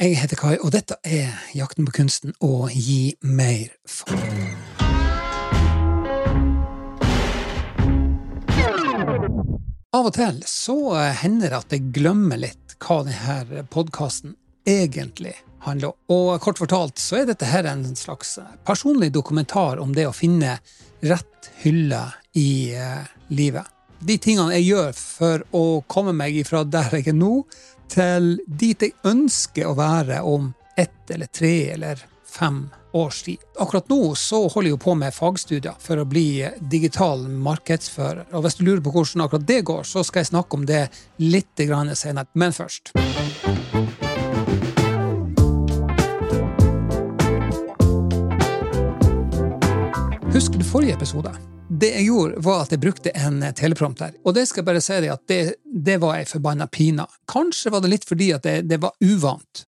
Jeg heter Kai, og dette er Jakten på kunsten å gi mer faen. Av og til så hender det at jeg glemmer litt hva denne podkasten egentlig handler om. Og kort fortalt så er dette her en slags personlig dokumentar om det å finne rett hylle i eh, livet. De tingene jeg gjør for å komme meg ifra der jeg er nå, til dit jeg ønsker å være om ett eller tre eller fem års tid. Akkurat nå så holder jeg jo på med fagstudier for å bli digital markedsfører. Og hvis du lurer på hvordan akkurat det går, så skal jeg snakke om det litt senere. Men først. Husker du forrige episode? Det jeg gjorde, var at jeg brukte en teleprompter. Og det skal jeg bare si deg at det, det var ei forbanna pina. Kanskje var det litt fordi at det, det var uvant.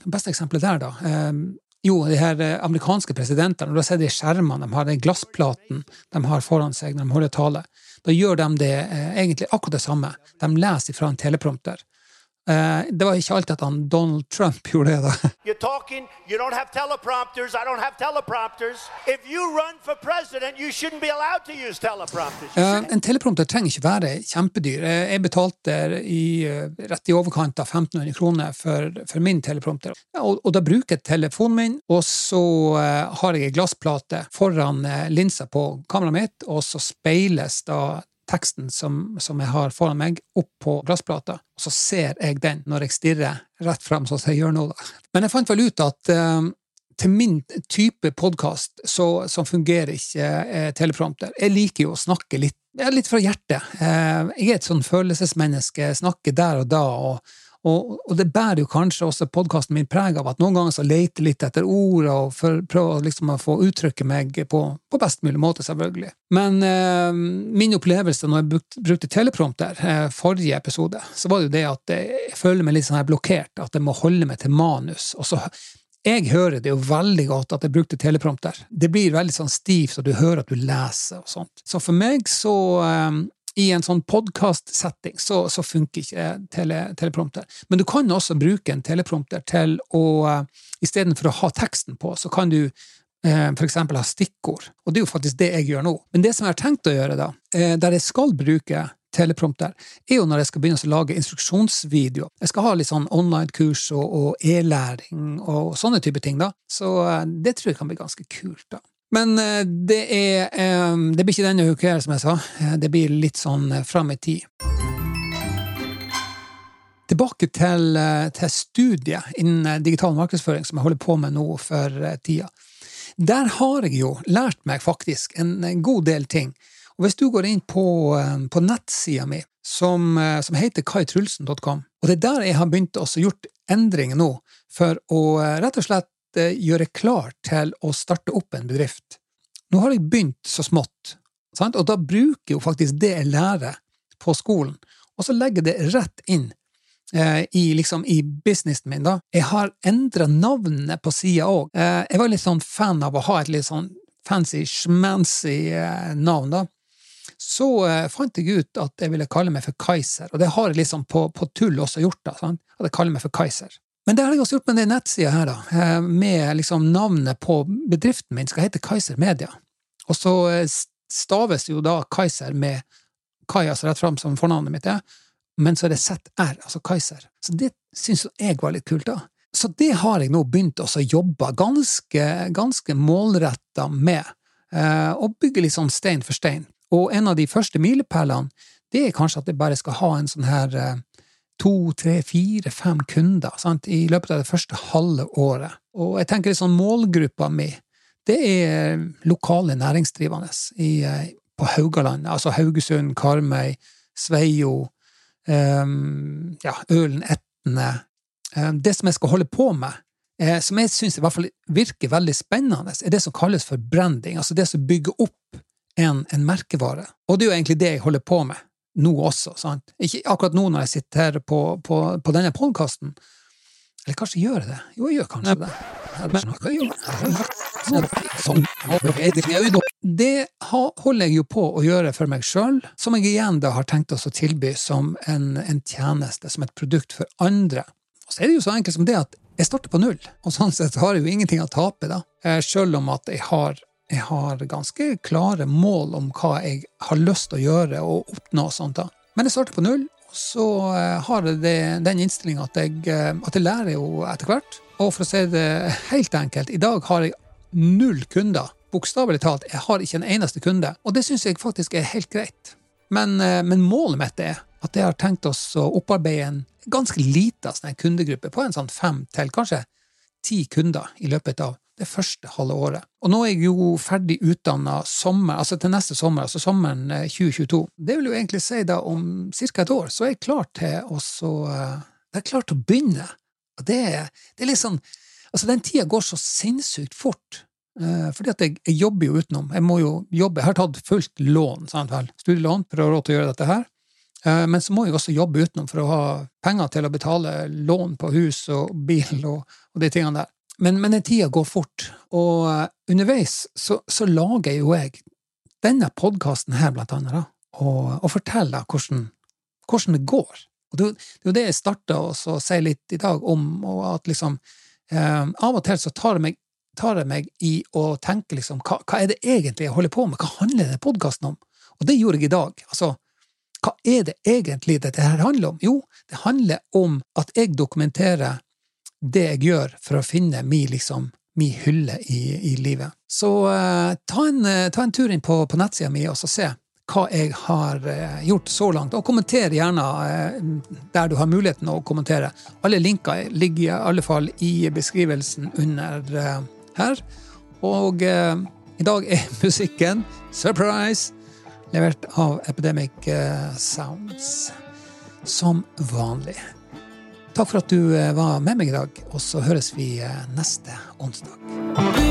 Det beste eksempelet der, da. Eh, jo, de her eh, amerikanske presidentene, når du ser de skjermene de har, den glassplaten de har foran seg når de holder tale, da gjør de det eh, egentlig akkurat det samme. De leser fra en teleprompter. Eh, det var ikke alltid at han Donald Trump gjorde det. da. You're talking, you don't have teleprompters, I don't have teleprompters. If you run for president, you shouldn't be allowed to use teleprompters. You shouldn't. En teleprompter trenger ikke være kjempedyr. Eh, Jeg betalte i, eh, rett i overkant av 1500 kroner for, for min teleprompter. Og, og da bruker jeg telefonen min, og så har jeg ei glassplate foran linsa på kameraet mitt, og så speiles da teksten som, som jeg har foran meg, opp på glassplata, og så ser jeg den når jeg stirrer rett fram, sånn som jeg gjør nå. da. Men jeg fant vel ut at eh, til min type podkast så, så fungerer ikke eh, teleprompter. Jeg liker jo å snakke litt, litt fra hjertet. Eh, jeg er et sånn følelsesmenneske, snakker der og da, og, og, og det bærer jo kanskje også podkasten min preg av at noen ganger så leter litt etter ord og for, prøver liksom å få uttrykke meg på, på best mulig måte, selvfølgelig. Men eh, min opplevelse når jeg brukte, teleprompter eh, forrige episode, så var det jo det at jeg føler meg litt sånn her blokkert, at jeg må holde meg til manus. og så jeg hører det jo veldig godt at jeg brukte teleprompter. Det blir veldig sånn stivt, og du hører at du leser og sånt. Så for meg så um, i en sånn podkast-setting så, så funker ikke tele, teleprompter. Men du kan også bruke en teleprompter til å uh, Istedenfor å ha teksten på, så kan du eh, for eksempel ha stikkord. Og det er jo faktisk det jeg gjør nå. Men det som jeg har tenkt å gjøre, da, eh, der jeg skal bruke teleprompter, er jo når jeg skal begynne å lage instruksjonsvideo. Jeg skal ha litt sånn online-kurs og, og e-læring og sånne type ting, da. Så eh, det tror jeg kan bli ganske kult, da. Men eh, det er eh, Det blir ikke denne uka her, som jeg sa. Eh, Det blir litt sånn fram i tid. Tilbake til, til studiet innen digital markedsføring som jeg holder på med nå for tida. Der har jeg jo lært meg faktisk en, god del ting. Og hvis du går inn på, på nettsida mi, som, som heter kaitrulsen.com, og det er der jeg har begynt å gjort endringer nå, for å rett og slett gjøre klar til å starte opp en bedrift. Nå har jeg begynt så smått, sant? og da bruker jeg jo faktisk det jeg lærer på skolen, og så legger jeg det rett inn eh, i, liksom, i businessen min. da. Jeg har endra navnet på sida òg. Eh, jeg var litt sånn fan av å ha et litt sånn fancy, schmancy eh, navn, da. Så eh, fant jeg ut at jeg ville kalle meg for Kaiser, og det har jeg liksom på, på tull også gjort, da, sant? at jeg kaller meg for Kaiser. Men det har jeg også gjort med den nettsida her, da, eh, med liksom navnet på bedriften min skal hete Kaiser Media. Og så eh, staves jo da Kaiser med Kai, altså rett fram som fornavnet mitt er, men så er det ZR, altså Kaiser. Så det syns jeg var litt kult, da. Så det har jeg nå begynt å jobbe ganske, ganske målretta med, eh, og bygge litt sånn stein for stein. Og en av de første milepælene, det er kanskje at jeg bare skal ha en sånn her to, tre, fire, fem kunder sant, i løpet av det første halve året. Og jeg tenker liksom målgruppa mi, det er lokale næringsdrivende i, eh, på Haugaland, altså Haugesund, Karmøy, Sveio, um, ja, Ølen, Etne. Um, det som jeg skal holde på med, eh, som jeg syns virker veldig spennende, er det som kalles for branding, altså det som bygger opp en, en merkevare. Og det er jo egentlig det jeg holder på med nå også, sant? Ikke akkurat nå når jeg sitter her på, på, på denne podkasten, Eller kanskje gjør jeg det? Jo, jeg gjør kanskje det. Det holder jeg jo på å gjøre for meg sjøl, som jeg igjen da har tenkt oss å tilby som en, en tjeneste, som et produkt for andre. Og så er det jo så enkelt som det at jeg starter på null, og sånn sett har jeg jo ingenting å tape, da. Sjøl om at jeg har, jeg har ganske klare mål om hva jeg har lyst til å gjøre og oppnå og sånt. da. Men jeg starter på null, og så har jeg det, den innstillinga at, at, jeg lærer jo etter hvert. Og for å si det helt enkelt, i dag har jeg null kunder. Bokstavelig talt, jeg har ikke en eneste kunde. Og det syns jeg faktisk er helt greit. Men, men målet mitt er at jeg har tenkt oss å opparbeide en ganske lita sånn kundegruppe, på en sånn fem til kanskje ti kunder i løpet av det første halve året. Og nå er jeg jo ferdig utdanna sommer, altså til neste sommer, altså sommeren 2022. Eh, det vil jo egentlig si da om ca. et år, så er jeg klar til å så Jeg er klar til å begynne. Og det, det er litt sånn Altså, den tida går så sinnssykt fort. Eh, fordi at jeg, jeg, jobber jo utenom. Jeg må jo jobbe. Jeg har tatt fullt lån, sant vel. Studielån for å ha råd til å gjøre dette her. Eh, men så må jeg også jobbe utenom for å ha penger til å betale lån på hus og bil og, og de tingene der. Men, men den tida går fort, og eh, underveis så, så lager jo jeg denne podkasten her, blant annet, da, og, og forteller hvordan, hvordan, det går. Og det, er jo det jeg starta å si litt i dag om, og at liksom eh, Av og til så tar det meg, tar det meg i å tenke liksom hva, hva, er det egentlig jeg holder på med, hva handler denne podkasten om? Og det gjorde jeg i dag. altså hva er det egentlig dette her handler om? Jo, det handler om at jeg dokumenterer det jeg gjør for å finne mi, liksom, mi hylle i, i, livet. Så uh, ta, en, uh, ta, en, tur inn på, på nettsida mi og så se hva jeg har uh, gjort så langt, og kommenter gjerne der du har muligheten å kommentere. Alle linker ligger i alle fall i beskrivelsen under her. Og i dag er musikken surprise! levert av Epidemic eh, Sounds. Som vanlig. Takk for at du eh, var med meg i dag, og så høres vi eh, neste onsdag.